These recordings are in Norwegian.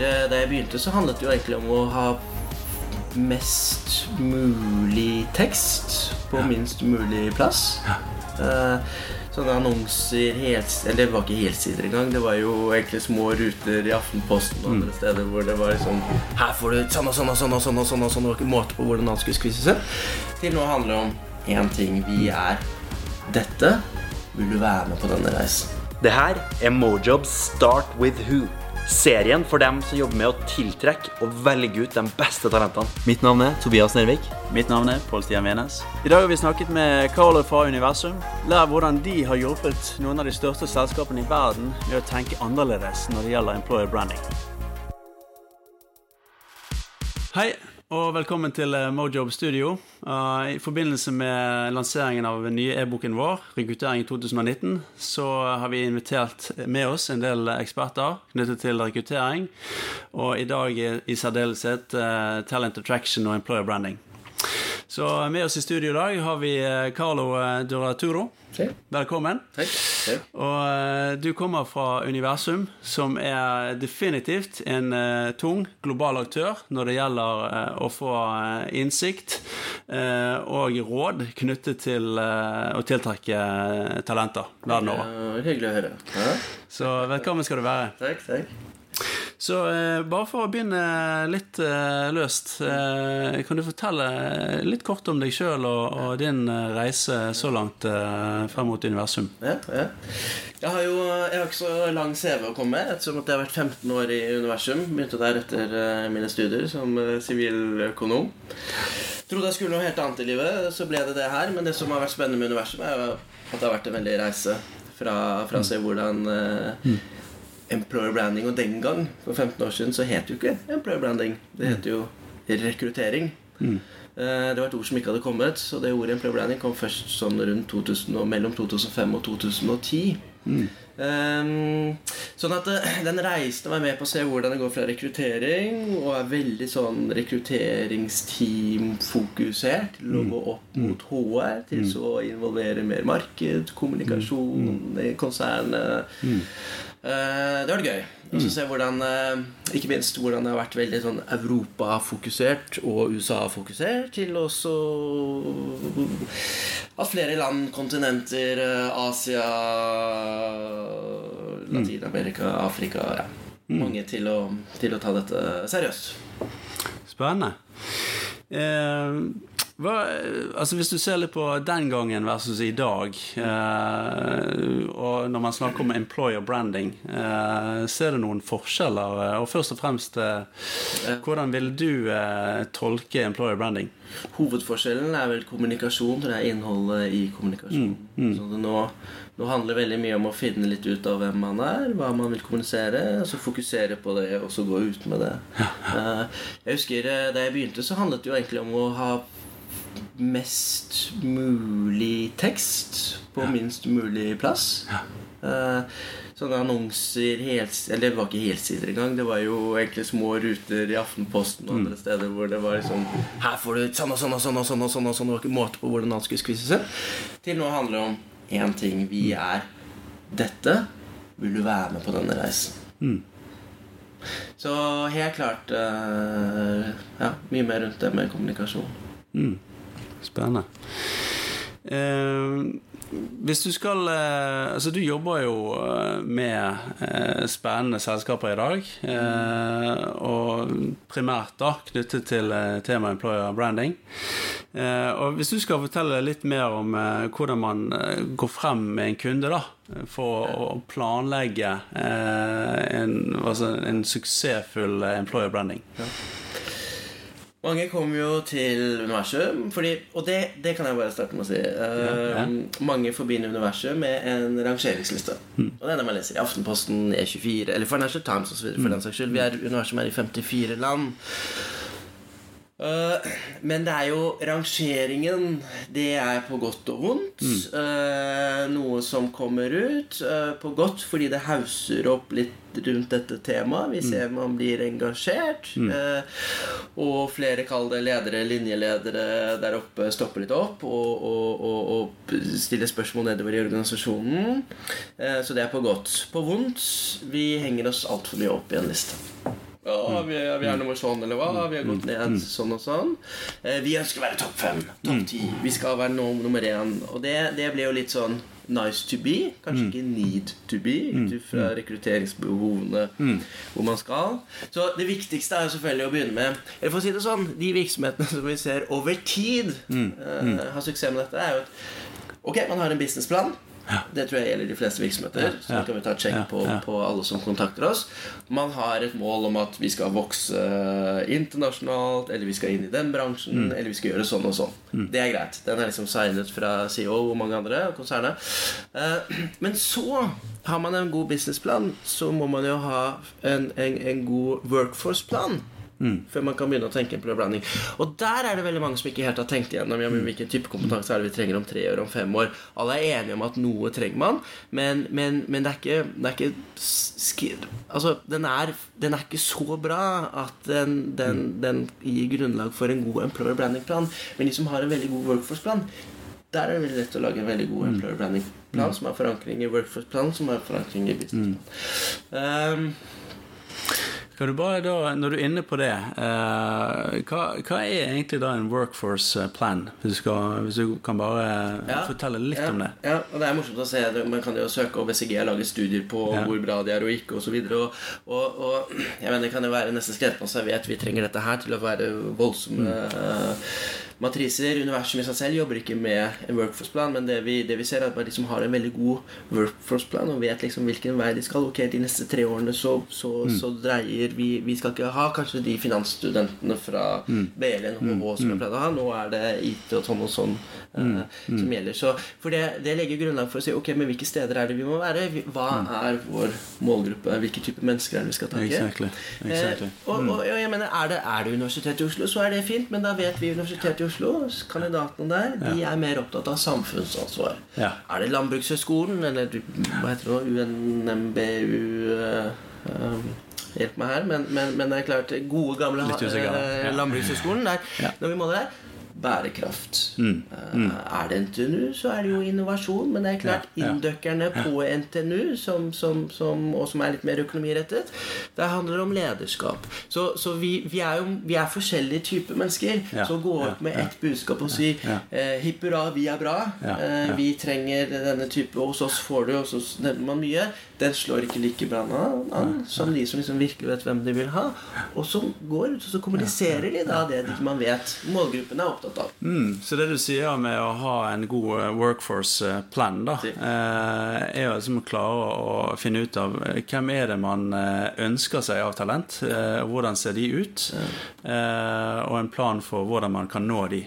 Da jeg begynte, så handlet det jo egentlig om å ha mest mulig tekst på minst mulig plass. Eh, sånne annonser helt, Eller det var ikke helsider engang. Det var jo egentlig små ruter i Aftenposten og andre steder hvor det var liksom Her får du sånn og sånn og sånn og sånn. og sånn og sånn var ikke måte på hvordan alt skulle skvises inn. Til nå handler det om én ting. Vi er dette. Vil du være med på denne reisen? Det her er Mojobs Start with Who. Serien for dem som jobber med å tiltrekke og velge ut de beste talentene. Mitt navn er Tobias Nervik. Mitt navn er Pål Stian Venes. I dag har vi snakket med Carlo fra Universum. Lær hvordan de har hjulpet noen av de største selskapene i verden med å tenke annerledes når det gjelder employer branding. Hei, og velkommen til eh, Mojob Studio. Uh, I forbindelse med lanseringen av den nye e-boken vår, Rekruttering 2019, så har vi invitert med oss en del eksperter knyttet til rekruttering, og i dag i særdeleshet uh, talent attraction og employer branding. Så med oss i studio i dag har vi eh, Carlo Duraturo. Okay. Velkommen. Takk. Og uh, du kommer fra Universum, som er definitivt en tung global aktør når det gjelder å få innsikt og råd knyttet til å tiltrekke talenter verden over. hyggelig å høre. Ja. Så velkommen skal du være. Takk, takk. Så eh, bare for å begynne litt eh, løst, eh, kan du fortelle litt kort om deg sjøl og, og, din reise så langt frem mot universum? Ja, ja. Jeg har jo jeg har ikke så lang CV å komme med, ettersom at jeg har vært 15 år i universum. Begynte der etter mine studier som siviløkonom. Trodde jeg skulle noe helt annet i livet, så ble det det her. Men det som har vært spennende med universum, er at det har vært en veldig reise fra, fra å se hvordan mm employer branding. Og den gang, for 15 år siden, så het jo ikke employer branding. Det het jo rekruttering. Mm. Eh, det var et ord som ikke hadde kommet, så det ordet employer branding kom først sånn rundt 2000, mellom 2005 og 2010. Mm. Um, sånn at uh, den reisen var med på å se hvordan det går fra rekruttering, og er veldig sånn rekrutteringsteam-fokusert til å mm. gå opp mot HR, til mm. så å involvere mer marked, kommunikasjon mm. konsernet. Mm. Uh, det var gøy. Og så se hvordan uh, Ikke minst hvordan det har vært veldig sånn Europa-fokusert og USA-fokusert, til også at flere land, kontinenter, uh, Asia, Latin-Amerika, Afrika ja. Mm. Mange til å, til å ta dette seriøst. Spennende. Eh, hva, altså Hvis du ser litt på den gangen versus i dag, eh, og når man snakker om employer branding, eh, ser du noen forskjeller? Eh, og først og fremst, eh, hvordan vil du eh, tolke employer branding? Hovedforskjellen er vel kommunikasjon. Det er innholdet i kommunikasjon. Mm, mm. Nå, nå, handler det veldig mye om å finne litt ut av hvem man er, hva man vil kommunisere, og så fokusere på det, og så gå ut med det. Eh, jeg husker Da jeg begynte, så handlet det jo egentlig om å ha mest mulig tekst på ja. minst mulig plass. Ja. Uh, sånne annonser helt, Eller det var ikke helsider engang. Det var jo egentlig små ruter i Aftenposten og mm. andre steder hvor det var liksom Her får du sånn og sånn og sånn og sånn. og sånn, og sånn. Det var ikke måte på hvordan alt skulle skvises inn. Til nå handler det om én ting. Vi mm. er dette. Vil du være med på denne reisen? Mm. Så helt klart uh, Ja, mye mer rundt det med kommunikasjon. Mm. Spennende. Eh, hvis du skal eh, Altså, du jobber jo eh, med eh, spennende selskaper i dag. Eh, og primært da knyttet til eh, temaet employer branding. og hvis du skal fortelle litt mer om hvordan man går frem med en kunde da, for å planlegge en, altså en suksessfull employer branding. Ja. Mange kommer jo til universet, fordi, og det, det, kan jeg bare starte med å si. Uh. Mange forbinder universet med en rangeringsliste. Mm. Og det er det man leser i Aftenposten, E24 eller Financial Times osv. For mm. den saks skyld. Vi er universet er i 54 land. Uh, men det er jo rangeringen Det er på godt og vondt. Mm. Uh, noe som kommer ut. Uh, på godt fordi det hauser opp litt rundt dette temaet. Vi mm. ser man blir engasjert. Mm. og flere kaller det ledere, linjeledere der oppe stopper litt opp og, og, og, og stiller spørsmål nedover i organisasjonen. så det er på godt. På vondt vi henger oss altfor mye opp i en liste. Vi, vi er nummer sånn eller hva. Vi har gått ned sånn og sånn. Eh, vi ønsker å være topp fem, topp ti. Vi skal være no, nummer én. Og det, det ble jo litt sånn nice to be, kanskje ikke need to be, ut fra rekrutteringsbehovene hvor man skal. Så det viktigste er jo selvfølgelig å begynne med Eller for å si det sånn, de virksomhetene som vi ser over tid eh, har suksess med dette, er jo at Ok, man har en businessplan. Det tror jeg gjelder de fleste virksomheter. Så kan vi ta et sjekk på, på alle som kontakter oss. Man har et mål om at vi skal vokse internasjonalt, eller vi skal inn i den bransjen, eller vi skal gjøre sånn og sånn. Det er greit. Den er liksom signet fra CEO og mange andre og konsernet. Eh, Men så har man en god businessplan, så må man jo ha en, en, en god workforce-plan. Før man kan begynne å tenke på blanding. Og der er det veldig mange som ikke helt har tenkt igjennom ja, hvilken type kompetanse er det vi trenger om tre år, om fem år. Alle er enige om at noe trenger man, men, men, men det er ikke, det er ikke Altså, den er, den er ikke så bra at den, den, den gir grunnlag for en god employer branding-plan. Men de som har en veldig god workforce-plan, der er det veldig lett å lage en veldig god employer branding-plan som har forankring i workforce-plan, som har forankring i business-plan. Um, Kan du bare da, Når du er inne på det, eh, hva, hva er egentlig da en workforce plan? Hvis du, skal, hvis du kan bare Ja, fortelle litt ja, om det. Ja, og det er morsomt å se. Man kan jo søke over BCG lage studier på Ja. hvor bra de er og ikke, osv. Og, og, og jeg mener, det kan jo være nesten skrevet på seg vet vi trenger dette her til å være voldsomme eh, matriser. Universet i seg selv jobber ikke med en workforce-plan, men det vi, det vi ser, er at de som har en veldig god workforce-plan og vet liksom hvilken vei de skal Ok, de neste tre årene så, så, så dreier vi Vi skal ikke ha kanskje de finansstudentene fra BL, NHH som jeg pleide å ha. Nå er det IT og sånn og sånn eh, som gjelder. Så, for det, det legger grunnlag for å si ok, men hvilke steder er det vi må være? Hva er vår målgruppe? Hvilke typer mennesker er det vi skal ta i? Exactly. Exactly. Eh, og, og, og jeg mener, er det, er det Universitetet i Oslo, så er det fint, men da vet vi Universitetet i Oslo, kandidatene der, de er mer opptatt av samfunnsansvar. Ja. Er det Landbrukshøgskolen, eller hva heter det nå, UNMBU eh, um, Hjelp meg her, men, men, men det er klart Gode, gamle eh, ja. Landbrukshøgskolen der, Ja. Når vi måler der Bærekraft. Mm. Mm. er det NTNU, så er det jo innovasjon. Men det er klart, Ja, ja. inndøkkerne på NTNU, som, som, som, og som er litt mer økonomirettet, det handler om lederskap. Så, så vi, vi er jo vi er forskjellige typer mennesker. Ja, Så gå ja, opp med ja. ett budskap og si Ja. eh, hipp hurra, vi er bra, Ja, eh, ja. vi trenger denne type, hos oss får du, og så nevner man mye, den slår ikke like bra an som de som liksom virkelig vet hvem de vil ha, og så går ut og så kommuniserer de da det man vet målgruppen er opptatt av. Mm, så det du sier med å ha en god eh, workforce-plan, da, Si. eh, er jo liksom å klare å finne ut av eh, hvem er det man eh, ønsker seg av talent, eh, hvordan ser de ut, eh, og en plan for hvordan man kan nå de.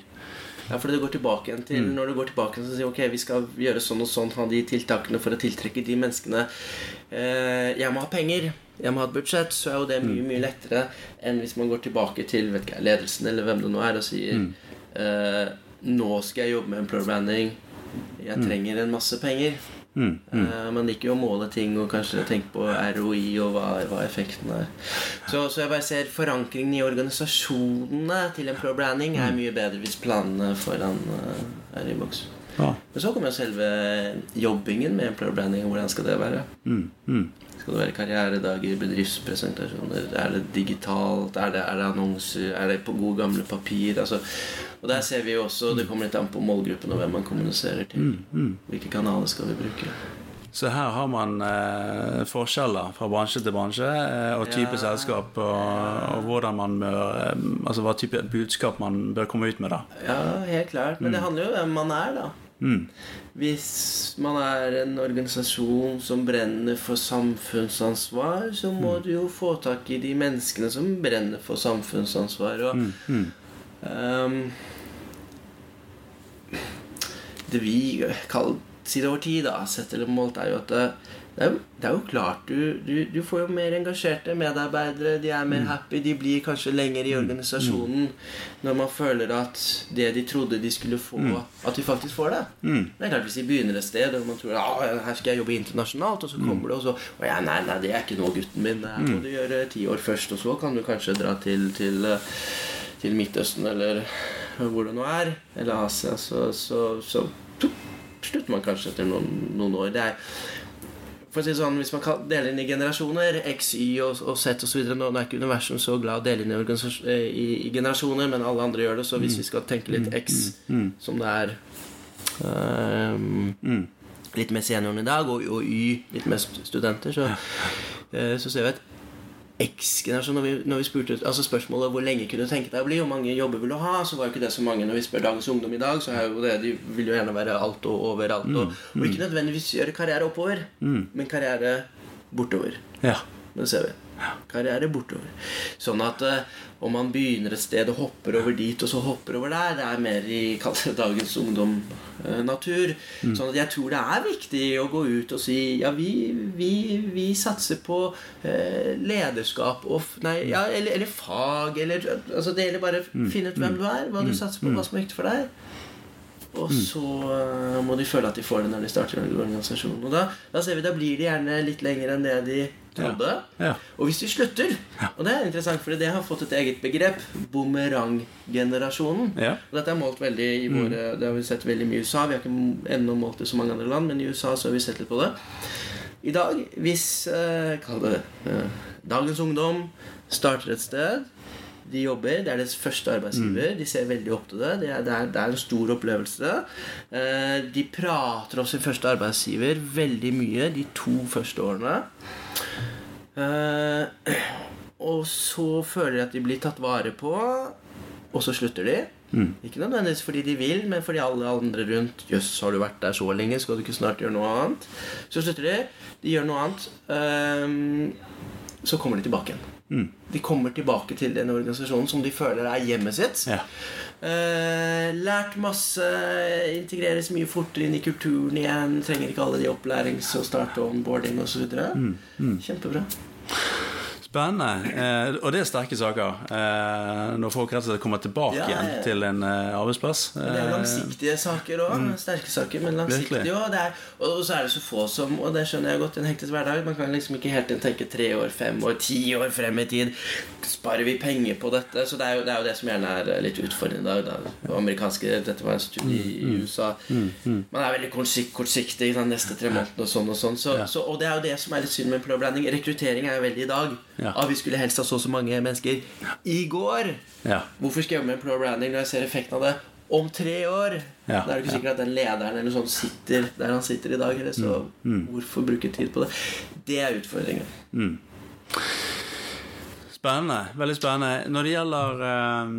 Ja, for det går tilbake igjen til Når du går tilbake og sier ok, vi skal gjøre sånn og sånn, ha de tiltakene for å tiltrekke de menneskene eh, Jeg må ha penger, jeg må ha et budsjett, så er jo det mye mye lettere enn hvis man går tilbake til ikke, ledelsen eller hvem det nå er, og sier eh, Nå skal jeg jobbe med employer branding. Jeg trenger en masse penger. Eh, man liker jo å måle ting og kanskje tenke på ROI og hva, hva effekten er. Så, så jeg bare ser forankringen i organisasjonene til employer branding er mye bedre hvis planene foran eh, er i boks. Ja. Men så kommer jo selve jobbingen med employer branding. Hvordan skal det være? Mm, mm. Skal det være karrieredager, bedriftspresentasjoner? Er det digitalt? Er det, er det annonser? Er det på gode gamle papir? Altså, og der ser vi jo også Det kommer litt an på målgruppen og hvem man kommuniserer til. Hvilke kanaler skal vi bruke? Så her har man eh, forskjeller fra bransje til bransje, eh, og type Ja. selskap, og, og hvordan man bør eh, Altså hva type budskap man bør komme ut med, da. Ja, helt klart. Men det handler jo om hvem man er, da. Mm. Hvis man er en organisasjon som brenner for samfunnsansvar, så må du jo få tak i de menneskene som brenner for samfunnsansvar. Og ehm, Det vi kaller siden over tid, da, sett eller målt, er jo at det, er, det er jo klart du, du, du får jo mer engasjerte medarbeidere. De er mer happy. De blir kanskje lenger i organisasjonen når man føler at det de trodde de skulle få, at de faktisk får det. Det er klart Hvis de begynner et sted og man tror at her skal jeg jobbe internasjonalt, og så kommer det, og så og ja, nei, nei, det er ikke nå, gutten min. Her må du gjøre ti år først, og så kan du kanskje dra til, til, eh, til Midtøsten eller hvor det nå er, eller Asia, så, så, så slutter man kanskje etter noen, noen år. Det er for å si sånn, Hvis man kan dele inn i generasjoner, X, Y og, og Z osv. Nå er ikke universum så glad å dele inn i, eh, i, i generasjoner, men alle andre gjør det. Så hvis vi skal tenke litt X, som det er ehm, litt mer senioren i dag, og, og Y litt mer studenter, så, eh, så ser vi at X-generasjon, når, vi, når vi spurte altså spørsmålet hvor lenge kunne du tenke deg å bli, og mange jobber vil du ha, så var jo ikke det så mange. Når vi spør dagens ungdom i dag, så er jo det de vil jo gjerne være alt og overalt. Og, og ikke nødvendigvis gjøre karriere oppover, men karriere bortover. Ja. Det ser vi. Karriere bortover. Sånn at eh, om man begynner et sted og hopper over dit, og så hopper over der, det er mer i dagens ungdom-natur. Sånn at jeg tror det er viktig å gå ut og si ja, vi, vi, vi satser på eh, lederskap og Nei, ja, eller, eller fag, eller altså Det gjelder bare å finne ut hvem du er, hva du satser på, hva som er viktig for deg. Og så uh, må de føle at de får det når de starter en organisasjon. Og da, da ser vi, da blir de gjerne litt lenger enn det de trodde. Ja. Og hvis vi slutter Og det er interessant, for det har fått et eget begrep. Bumeranggenerasjonen. Ja. Og dette er målt veldig i våre Det har vi sett veldig mye i USA. Vi har ikke ennå målt det i så mange andre land, men i USA så har vi sett litt på det. I dag, hvis eh, Kall det eh, dagens ungdom starter et sted de jobber, Det er deres første arbeidsgiver. De ser veldig opp til det. Det er, det er, det er en stor opplevelse. Eh, de prater om sin første arbeidsgiver veldig mye de to første årene. Eh, og så føler de at de blir tatt vare på, og så slutter de. Ikke nødvendigvis fordi de vil, men fordi alle andre rundt Jøss, har du vært der så lenge? Skal du ikke snart gjøre noe annet? Så slutter de. De gjør noe annet. eh, så kommer de tilbake igjen. De kommer tilbake til den organisasjonen som de føler er hjemmet sitt. Ja. Eh, lært masse, integreres mye fortere inn i kulturen igjen. Trenger ikke alle de opplærings- og start- og onboarding osv. Mm, Kjempebra. Spennende. Eh, og det er sterke saker. Eh, når folk rett og slett kommer tilbake Ja, ja, igjen til en eh, arbeidsplass. Men det er Eh, langsiktige saker òg. Sterke saker, men langsiktige er, og så er det så få som Og det skjønner jeg godt i en hektisk hverdag. Man kan liksom ikke helt tenke tre år, fem år, ti år frem i tid. Sparer vi penger på dette? Så det er jo det, er jo det som gjerne er litt utfordrende i dag. Da. Amerikanske, Dette var en studie i USA. Man er veldig kortsik- kortsiktig de neste tre månedene og sånn og sånn. Så, så, og det er jo det som er litt synd med employer. Rekruttering er jo veldig i dag. Ja. Ah, vi skulle helst ha så og så mange mennesker i går. ja. Hvorfor skal jeg jobbe med employer branding når jeg ser effekten av det om tre år? Ja, Da er det ikke sikkert at den lederen eller sånn sitter der han sitter i dag. Eller så Mm, hvorfor bruke tid på det? Det er utfordringen. Spennende. Veldig spennende. Når det gjelder eh,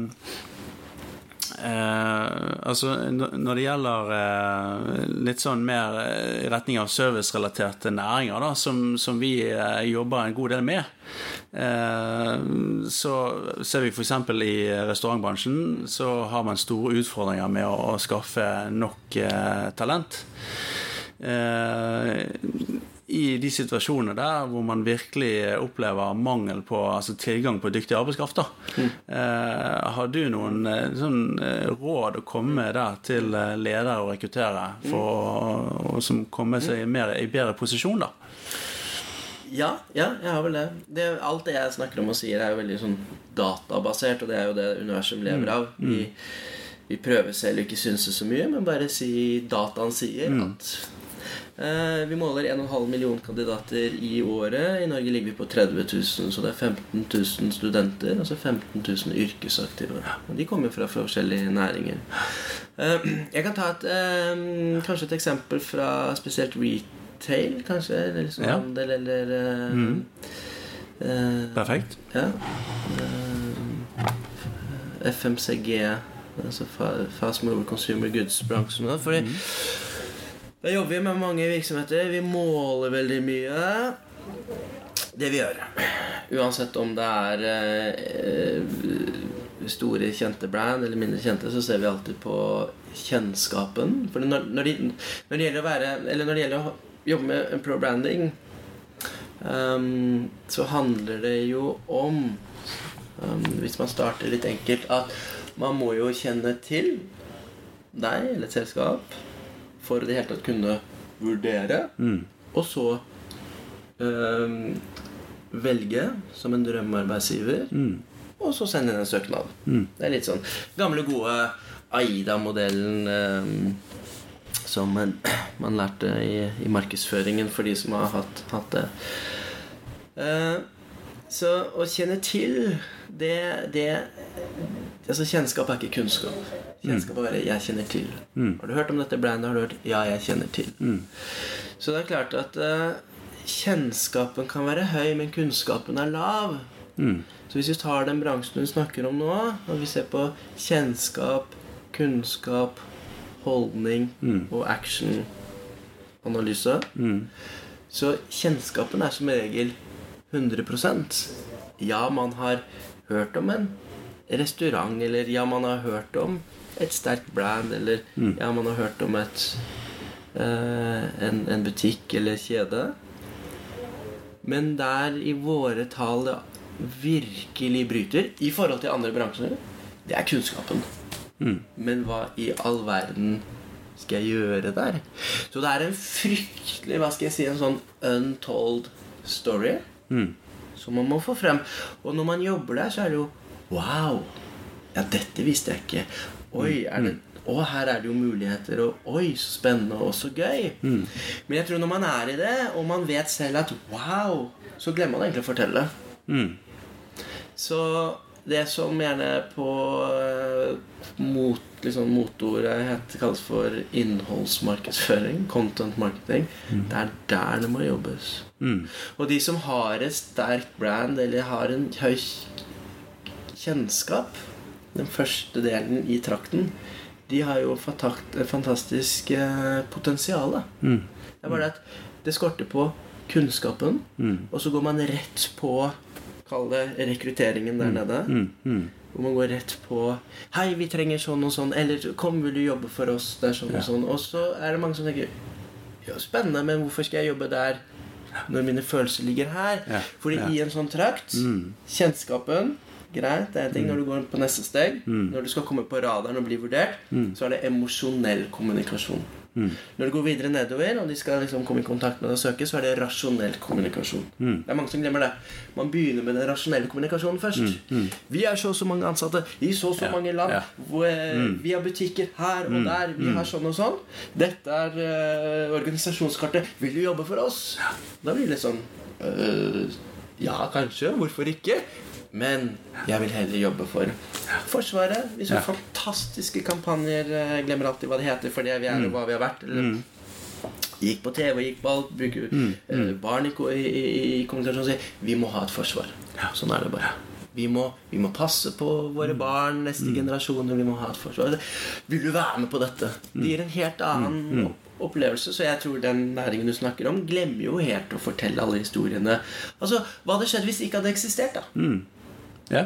eh, Altså, når det gjelder eh, litt sånn mer eh, i retning av servicerelaterte næringer, da, som, som vi eh, jobber en god del med, eh, så ser vi f.eks. i restaurantbransjen så har man store utfordringer med å, å skaffe nok eh, talent. Eh, i de situasjonene der hvor man virkelig opplever mangel på altså tilgang på dyktig arbeidskraft. da. Eh, har du noen eh, sånn, eh, råd å komme med der til eh, ledere å rekruttere for å, å som komme seg mer, i bedre posisjon? da? Ja, ja, jeg har vel det. det. Alt det jeg snakker om og sier, er jo veldig sånn databasert, og det er jo det universum lever av. Vi, vi prøver selv å ikke synse så mye, men bare si dataen sier at eh, vi måler 1,5 million kandidater i året. I Norge ligger vi på 30 000, så det er 15 000 studenter. Altså 15 000 yrkesaktive. Og de kommer fra forskjellige næringer. Eh, jeg kan ta et, eh, kanskje et eksempel fra spesielt retail, kanskje. Eller liksom Ja. handel, eller mm. eh, Perfekt. ja. Eh, FMCG, altså Fast Mover Consumer Goods-bransjen. Fordi Fordi da jobber vi med mange virksomheter. Vi måler veldig mye. Det vi gjør. Uansett om det er eh, store, kjente brand eller mindre kjente, så ser vi alltid på kjennskapen. For når, når, de, når det gjelder å være Eller når det gjelder å jobbe med employer branding, um, så handler det jo om um, Hvis man starter litt enkelt, at man må jo kjenne til deg eller et selskap for det hele tatt kunne vurdere, og så øh, velge som en drømmearbeidsgiver, og så sende inn en søknad. Det er litt sånn gamle, gode Aida-modellen øh, som man, man lærte i, i markedsføringen for de som har hatt, hatt det. Uh, så å kjenne til, det, det Altså, kjennskap er ikke kunnskap. Kjennskap er bare 'jeg kjenner til'. Har du hørt om dette brandet? Har du hørt? Ja, jeg kjenner til. Så det er klart at uh, kjennskapen kan være høy, men kunnskapen er lav. Så hvis vi tar den bransjen hun snakker om nå, og vi ser på kjennskap, kunnskap, holdning og action-analyse, så kjennskapen er som regel 100% Ja, man har hørt om en restaurant, eller ja, man har hørt om et sterkt brand, eller ja, man har hørt om et eh, en, en butikk eller kjede. Men der i våre tall det virkelig bryter i forhold til andre bransjer, det er kunnskapen. Men hva i all verden skal jeg gjøre der? Så det er en fryktelig Hva skal jeg si En sånn untold story som man må få frem. Og når man jobber der, så er det jo Wow! Ja, dette visste jeg ikke. Oi, er det å, her er det jo muligheter, og oi, så spennende og så gøy. Men jeg tror når man er i det, og man vet selv at wow, så glemmer man egentlig å fortelle. Så det som gjerne på eh, mot, liksom motordet heter, kalles for innholdsmarkedsføring, content marketing, det er der det må jobbes. Og de som har et sterkt brand, eller har en høy kjennskap, den første delen i trakten, de har jo fantastisk potensial. potensial. Det er bare det at det skorter på kunnskapen, og så går man rett på Kall det rekrutteringen der nede. Hvor man går rett på 'Hei, vi trenger sånn og sånn', eller 'Kom, vil du jobbe for oss?' Det er sånn og sånn. Og så er det mange som tenker ja, 'Spennende, men hvorfor skal jeg jobbe der?' Når mine følelser ligger her. Ja, Fordi ja. i en sånn trakt Kjennskapen Greit, det er en ting når du går på neste steg. Når du skal komme på radaren og bli vurdert, så er det emosjonell kommunikasjon. Når du går videre nedover, og de skal liksom komme i kontakt med deg og søke, så er det rasjonell kommunikasjon. Det er mange som glemmer det. Man begynner med den rasjonelle kommunikasjonen først. Vi er så og så mange ansatte i så og så mange land. eh, Vi har butikker her og der. Vi har sånn og sånn. Dette er eh, organisasjonskartet. Vil du jobbe for oss? Da blir det litt sånn øh, Ja, kanskje. Hvorfor ikke? Men jeg vil heller jobbe for Forsvaret. Vi så Ja. fantastiske kampanjer. Jeg glemmer alltid hva det heter for det vi er og hva vi har vært. Eller, Gikk på TV, gikk på alt. Bruker eh, barn i, i, i, kommunikasjon og sier vi må ha et forsvar. Sånn er det bare. Vi må, vi må passe på våre barn, neste generasjoner. Vi må ha et forsvar. Vil du være med på dette? Det gir en helt annen mm. opplevelse. Så jeg tror den næringen du snakker om, glemmer jo helt å fortelle alle historiene. Altså, Hva hadde skjedd hvis det ikke hadde eksistert? da? Ja.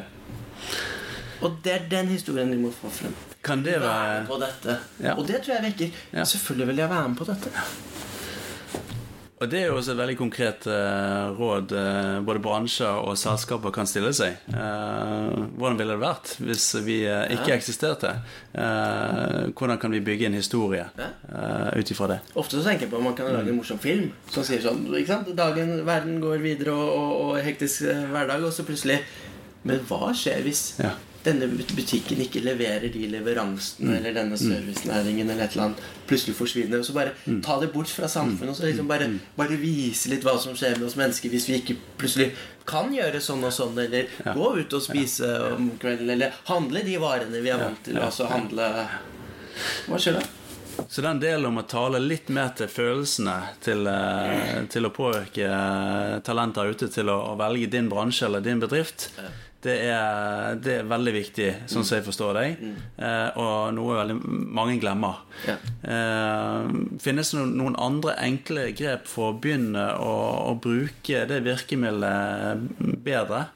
Og det er den historien vi må få frem. Kan det Være være på dette. Ja. Og det tror jeg vekker. Ja. Selvfølgelig vil jeg være med på dette. Og det er jo også et veldig konkret eh, råd eh, både bransjer og selskaper kan stille seg. Eh, hvordan ville det vært hvis vi eh, ikke eksisterte? Eh, hvordan kan vi bygge en historie Ja. uh, ut ifra det? Ofte så tenker jeg på om man kan lage en morsom film som sier sånn ikke sant? Dagen, Verden går videre og, og, og hektisk eh, hverdag, og så plutselig Men hva skjer hvis Ja. denne butikken ikke leverer de leveransene, eller denne servicenæringen eller et eller annet, plutselig forsvinner? Og så bare ta det bort fra samfunnet, og så liksom bare, bare vise litt hva som skjer med oss mennesker hvis vi ikke plutselig kan gjøre sånn og sånn, eller gå ut og spise om kvelden, eller handle de varene vi er vant til, og altså handle. Hva skjer da? Så den delen om å tale litt mer til følelsene, til, eh, til å påvirke eh, talenter ute til å, å velge din bransje eller din bedrift, det er, det er veldig viktig, sånn som jeg forstår deg, eh, og noe veldig mange glemmer. Ja. Eh, finnes det noen, andre enkle grep for å begynne å, å bruke det virkemidlet bedre?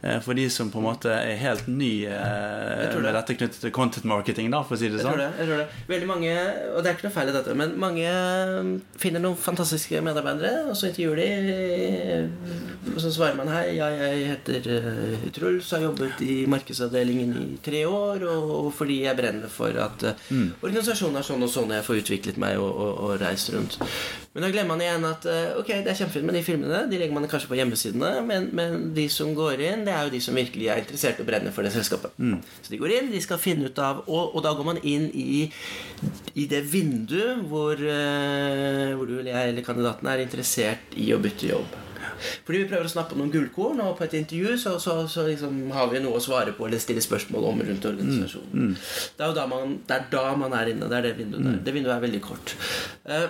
Eh, for de som på en måte er helt ny eh, det. med dette knyttet til content marketing, da, for å si det Jeg tror sånn? det. jeg tror det Veldig mange, og det er ikke noe feil i dette, men mange mm, finner noen fantastiske medarbeidere, og så intervjuer de, og så svarer man her, ja, jeg heter eh, så har jobbet i markedsavdelingen i tre år, og, og fordi jeg brenner for at mm. organisasjonen er sånn og sånn, og jeg får utviklet meg og, og, og reist rundt. Men da glemmer man igjen at eh, ok, det er kjempefint med de filmene. De legger man kanskje på hjemmesidene. Men, men de som går inn, det er jo de som virkelig er interessert og brenner for det selskapet. Så de går inn, de skal finne ut av Og, og da går man inn i, i det vinduet hvor, eh, hvor du eller jeg eller kandidaten er interessert i å bytte jobb. Fordi vi prøver å snappe noen gullkorn, og på et intervju så, så, så liksom har vi noe å svare på eller stille spørsmål om rundt organisasjonen. Det er da man, det er da man er inne. Det er det vinduet der. Det vinduet er veldig kort. Uh,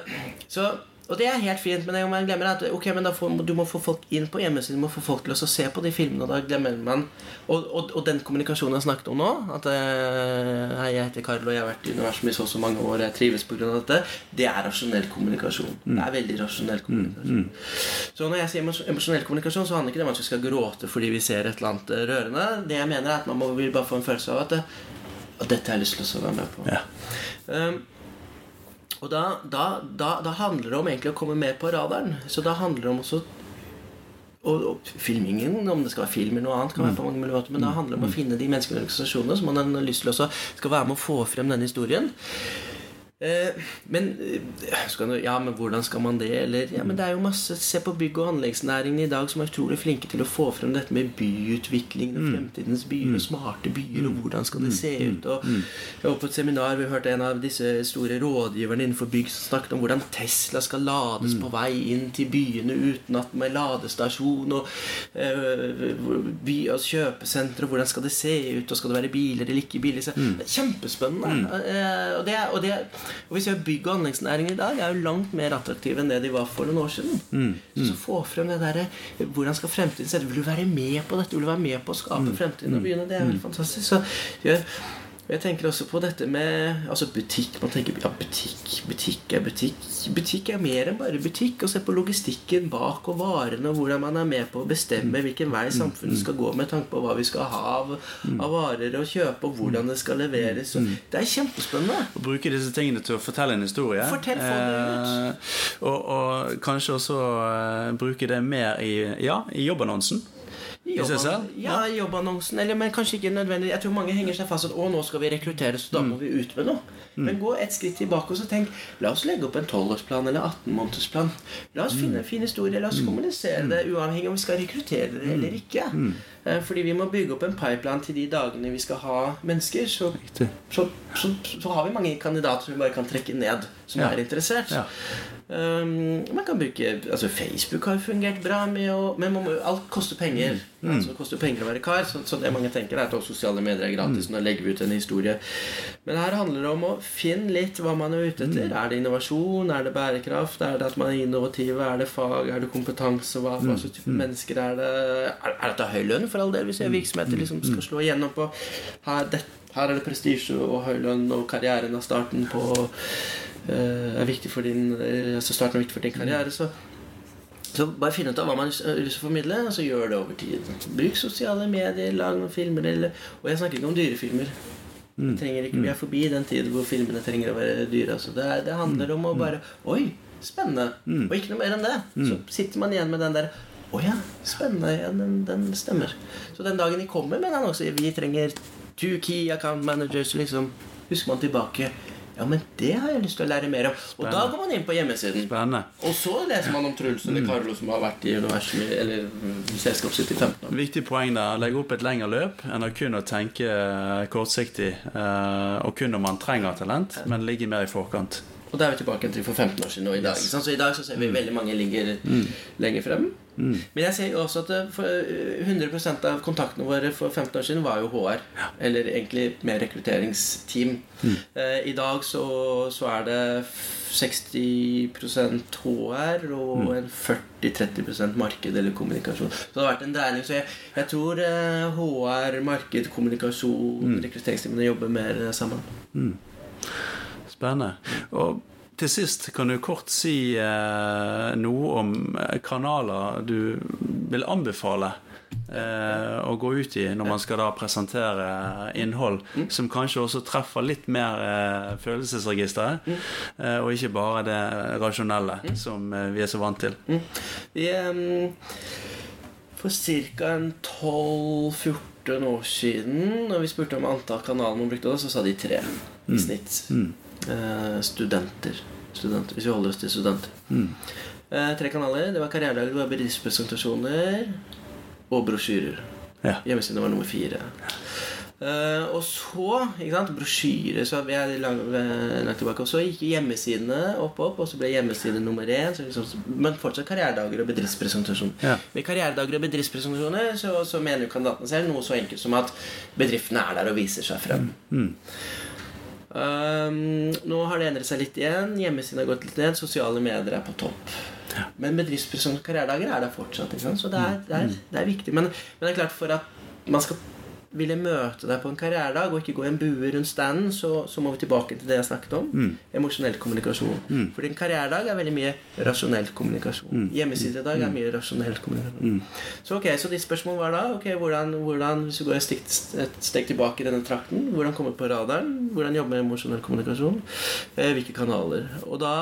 så og det er helt fint, men det man glemmer er at okay, men da får, du må få folk inn på hjemmesiden. Du må få folk til å se på de filmene, og da glemmer man Og, og, og den kommunikasjonen jeg snakket om nå At eh, hei, jeg heter Karl, og jeg har vært i universet i så og så mange år, jeg trives pga. dette. Det er rasjonell kommunikasjon. Det er veldig rasjonell kommunikasjon. Så når jeg sier emosjonell kommunikasjon, så handler ikke det om at vi skal gråte fordi vi ser et eller annet eh, rørende. Det jeg mener, er at man må bare få en følelse av at, at dette har jeg lyst til å være med på. Ja. Um, og da, da, da, da handler det om egentlig å komme med på radaren. Så da handler det om også og, og filmingen, om det skal være film eller noe annet, kan være på mange mulige måter, men da handler det om å finne de menneskelige organisasjonene som man har lyst til også skal være med å få frem denne historien. Eh, men eh, du, Ja, men hvordan skal man det? Eller, ja, men det er jo masse Se på bygg- og anleggsnæringen i dag som er utrolig flinke til å få frem dette med byutvikling og fremtidens byer og smarte byer, og hvordan skal det se ut? Og Jeg var på et seminar vi hørte en av disse store rådgiverne innenfor bygg som snakket om hvordan Tesla skal lades på vei inn til byene uten at med ladestasjon og eh, by og kjøpesenter, og hvordan skal det se ut, og skal det være biler eller ikke biler? Så, det er Kjempespennende. Og, det, og, det, og vi ser jo bygg- og anleggsnæringen i dag er jo langt mer attraktive enn det de var for noen år siden. Så, så få frem det derre Hvordan skal fremtiden se ut? Vil du være med på dette? Vil du være med på å skape fremtiden og byene? Det er veldig fantastisk. Så jeg, jeg tenker også på dette med altså butikk. Man tenker ja, butikk, butikk er butikk. Butikk er mer enn bare butikk. Å se på logistikken bak og varene, og hvordan man er med på å bestemme hvilken vei samfunnet skal gå med tanke på hva vi skal ha av, av varer å kjøpe, og hvordan det skal leveres. Det er kjempespennende. Å bruke disse tingene til å fortelle en historie. Fortell, for. Eh, og, og kanskje også eh, bruke det mer i, ja, i jobbannonsen. I? Ja, jobbannonsen. Eller, men kanskje ikke nødvendig. Jeg tror mange henger seg fast at å, nå skal vi rekruttere, så da må vi ut med noe. Men gå et skritt tilbake og så tenk La oss legge opp en 12-årsplan eller 18-månedersplan. La oss finne en fin historie. La oss kommunisere det uavhengig om vi skal rekruttere det eller ikke. Eh, Fordi vi må bygge opp en pipeline til de dagene vi skal ha mennesker. Så, så, så, så har vi mange kandidater som vi bare kan trekke ned, som Ja. er interessert. Ja. Um, man kan bruke altså Facebook har fungert bra med å Men man må, alt koster penger. Altså, det koster penger å være kar. Så, så det mange tenker, er at sosiale medier er gratis. Nå legger vi ut en historie. Men her handler det om å finne litt hva man er ute etter. Er det innovasjon? Er det bærekraft? Er det at man er innovativ? Er det fag? Er det kompetanse? Hva, for slags type mennesker er det? Er, er dette høy lønn, for all del? Hvis jeg virksomheter liksom skal slå igjennom på her, det, her er det prestisje og høy lønn, og karrieren er starten på er viktig for din eh, altså starten er viktig for din karriere, så så bare finn ut av hva man har lyst til å formidle, og så gjør det over tid. Bruk sosiale medier, lag noen filmer eller Og jeg snakker ikke om dyrefilmer. Trenger ikke, vi er forbi den tiden hvor filmene trenger å være dyre. Altså det, det handler om å bare Oi, spennende! Og ikke noe mer enn det. Så sitter man igjen med den der Å ja, spennende. Ja, den, den stemmer. Så den dagen de kommer med en også Vi trenger two key account managers, liksom husker man tilbake. Ja, men det har jeg lyst til å lære mer om. Og da går man inn på hjemmesiden. Spennende. Og så leser man om Truls eller Carlo som har vært i universet eller mm, selskapet sitt i 15 år. Viktig poeng der. Legge opp et lengre løp enn å kun å tenke eh, kortsiktig. eh, Og kun når man trenger talent, men ligge mer i forkant. Og da er vi tilbake til for 15 år siden og i dag. yes. Så i dag så ser vi veldig mange ligger lenger frem. Men jeg ser jo også at for eh, 100% av kontaktene våre for 15 år siden var jo HR. Eller egentlig mer rekrutteringsteam. Eh, I dag så, så er det 60% HR og en 40-30% marked eller kommunikasjon. Så det har vært en dreining. Så jeg, jeg tror eh, HR, marked, kommunikasjon, rekrutteringsteamene jobber mer sammen sammen. Spennende. Og til sist kan du kort si eh, noe om eh, kanaler du vil anbefale eh, å gå ut i når man skal da presentere innhold som kanskje også treffer litt mer eh, følelsesregisteret, eh, og ikke bare det rasjonelle som eh, vi er så vant til. Vi, ehm, for ca. 12-14 år siden, når vi spurte om antall kanaler man brukte, så sa de tre i snitt. Eh, studenter. studenter. Hvis vi holder oss til studenter. Eh, tre kanaler. Det var karrieredager, det var bedriftspresentasjoner og brosjyrer. Ja. Hjemmesiden var nummer fire. Uh, og så ikke sant, brosjyre så vi er langt, langt tilbake. Og så gikk hjemmesidene opp, opp, og så ble hjemmeside nummer én. Så liksom, men fortsatt karrieredager og bedriftspresentasjon. Ja. Med karrieredager og bedriftspresentasjoner så, så mener jo kandidatene selv noe så enkelt som at bedriftene er der og viser seg frem. Um, nå har det endret seg litt igjen. Hjemmesiden har gått litt ned. Sosiale medier er på topp. Men bedriftspresentasjon og karrieredager er der fortsatt. Så det er, det, er, det er viktig. Men, men det er klart for at man skal ville møte deg på en karrieredag og ikke gå i en bue rundt standen, så, så må vi tilbake til det jeg snakket om. Emosjonell kommunikasjon. Fordi en karrieredag er veldig mye rasjonell kommunikasjon. Hjemmesidedag er mye rasjonell kommunikasjon. Så ok, så ditt spørsmål var da ok, hvordan, hvordan, Hvis du går et steg, et steg tilbake i denne trakten, hvordan komme på radaren? Hvordan jobbe med emosjonell kommunikasjon? Eh, hvilke kanaler? Og da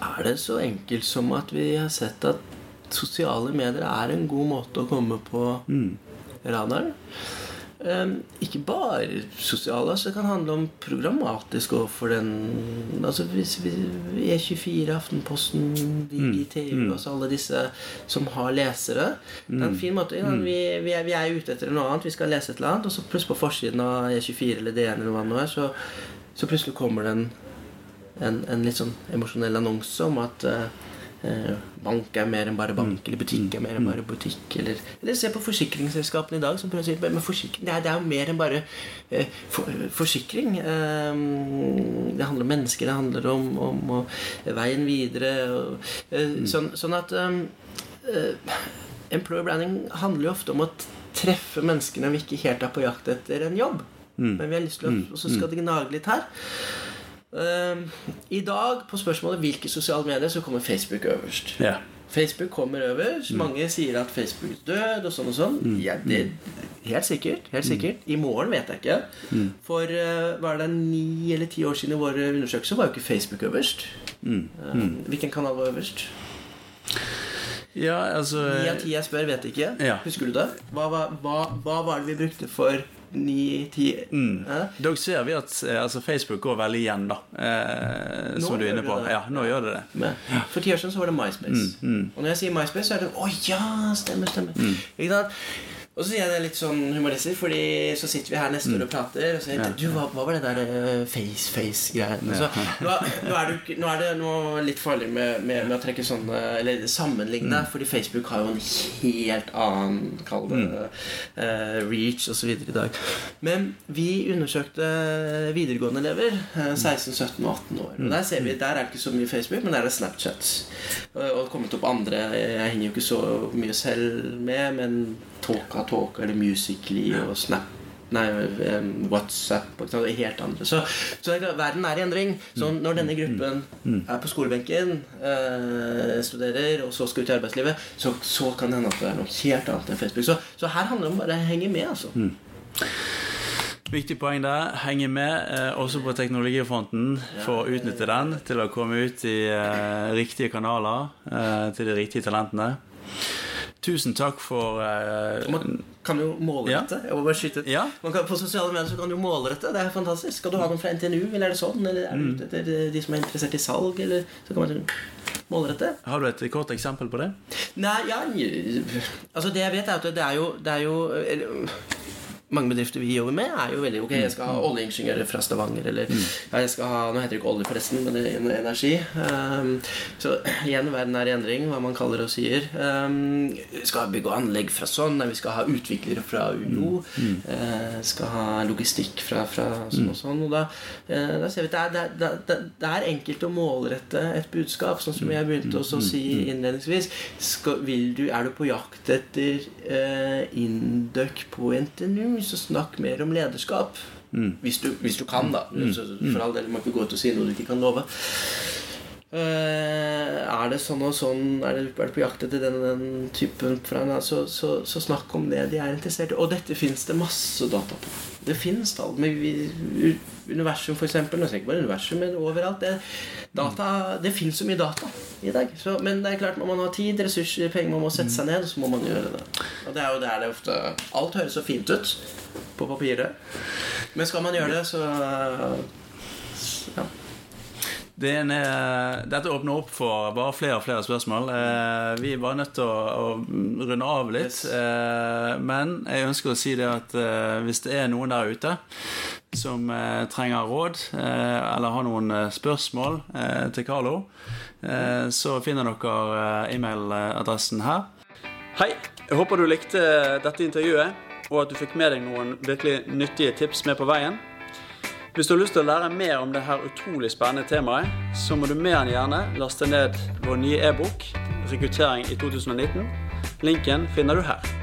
er det så enkelt som at vi har sett at sosiale medier er en god måte å komme på radaren. Um, ikke bare sosiale. Altså det kan handle om programmatisk overfor den Altså hvis vi E24, Aftenposten, DigiTV altså alle disse som har lesere. Det er en fin måte. Ja, vi, vi, er, vi er ute etter noe annet, vi skal lese et eller annet, og så plutselig på forsiden av E24 eller DN eller hva det nå er, så, så plutselig kommer det en en, en litt sånn emosjonell annonse om at eh, bank er mer enn bare bank, eller butikk er mer enn bare butikk. Eller, eller se på forsikringsselskapene i dag som prøver å si men forsikring, det, er, det er jo mer enn bare eh, for, forsikring. Eh, det handler om mennesker, det handler om, om, veien videre. Og, eh, sånn, sånn at eh, eh, Employer branding handler jo ofte om å treffe menneskene vi ikke helt er på jakt etter en jobb. Men vi har lyst til å, og så skal det gnage litt her. Ehm, I dag, på spørsmålet hvilke sosiale medier, så kommer Facebook øverst. Ja. Facebook kommer øverst. Mange sier at Facebook er død, og sånn og sånn. Ja, det, helt sikkert. helt sikkert I morgen vet jeg ikke. For uh, var det ni eller ti år siden i våre undersøkelser, var jo ikke Facebook øverst. Ehm, hvilken kanal var øverst? ja, altså Ni av ti jeg spør, vet ikke. Ja. Husker du det? Hva, hva, hva var det vi brukte for ni-ti Eh? Dog ser vi at eh, altså, Facebook går veldig igjen, da. Eh, som du er inne på. Ja, nå gjør det det. Men, For ti år siden så var det MySpace. Og når jeg sier MySpace, så er det Å ja, stemmer, stemmer. Ikke sant? Og så sier jeg det litt sånn humoristisk, Fordi så sitter vi her neste år og prater, og så jeg Du, hva, hva var det der eh, face-face-greia? Altså, nå, nå er det nå er det noe litt farlig med, med, med å trekke sånne Eller sammenligne, fordi Facebook har jo en helt annen Kall det eh, reach osv. i dag. Men vi undersøkte videregående elever. eh, 16, 17 og 18 år. Og der ser vi, der er det ikke så mye Facebook, men der er det Snapchat. Og det kommet opp andre Jeg henger jo ikke så mye selv med, men Talka Talka eller Musically og Snap Nei, WhatsApp og helt andre. Så, så er verden er i endring. Så når denne gruppen er på skolebenken, eh, studerer, og så skal ut i arbeidslivet, så, så kan det hende at det er noe helt annet enn Facebook. Så, så her handler det om bare å henge med, altså. Viktig poeng der. Henge med eh, også på teknologifronten for å utnytte den til å komme ut i eh, riktige kanaler eh, til de riktige talentene. Tusen takk for uh, Man kan jo målrette. Ja. Ja. Man kan, på sosiale medier så kan du målrette. Det er fantastisk. Skal du ha noen fra NTNU, eller er det sånn? Eller er det, ute det de som er interessert i salg? Eller så kan man målrette. Har du et kort eksempel på det? Nei, ja Altså, det jeg vet, er at det er jo, det er jo eller, mange bedrifter vi jobber med, er jo veldig Ok, jeg skal ha oljeingeniører fra Stavanger, eller ja, jeg skal ha Nå heter det ikke olje, forresten, men det er energi. Um, så igjen, verden er i endring, hva man kaller og sier. Um, vi skal ha bygg og anlegg fra sånn, vi skal ha utviklere fra UiO. Uh, skal ha logistikk fra, fra sånn og sånn. Og da, uh, da ser vi at det er, det, er, det, er- enkelt å målrette et budskap, sånn som jeg begynte å si innledningsvis. Skal, du, er du på jakt etter uh, Induc på NTNU, så snakk mer om lederskap. Hvis, du, hvis du kan, da. Mm. for all del, må ikke gå ut og si noe du ikke kan love. Uh, er det sånn og sånn Er er du på jakt etter den den typen fra så, så, så snakk om det de er interessert i. Og dette fins det masse data på. Det fins tall. Vi, universum, eksempel. Nå ikke bare universum, men overalt. Det, data, det fins så mye data i dag. Så, men det er klart, man må ha tid, ressurser, penger. Man må sette seg ned, og så må man gjøre det. Og det er jo der det ofte Alt høres så fint ut på papiret. Men skal man gjøre det, så ene er, dette åpner opp for bare flere og flere spørsmål. Eh, vi bare nødt til å, å runde av litt. Yes. Eh, men jeg ønsker å si det at eh, hvis det er noen der ute som eh, trenger råd, eh, eller har noen eh, spørsmål eh, til Carlo, eh, så finner dere eh, e-mailadressen her. Hei, jeg håper du likte dette intervjuet, og at du fikk med deg noen virkelig nyttige tips med på veien. Hvis du har lyst til å lære mer om dette utrolig spennende temaet, så må du mer enn gjerne laste ned vår nye e-bok 'Rekruttering i 2019'. Linken finner du her.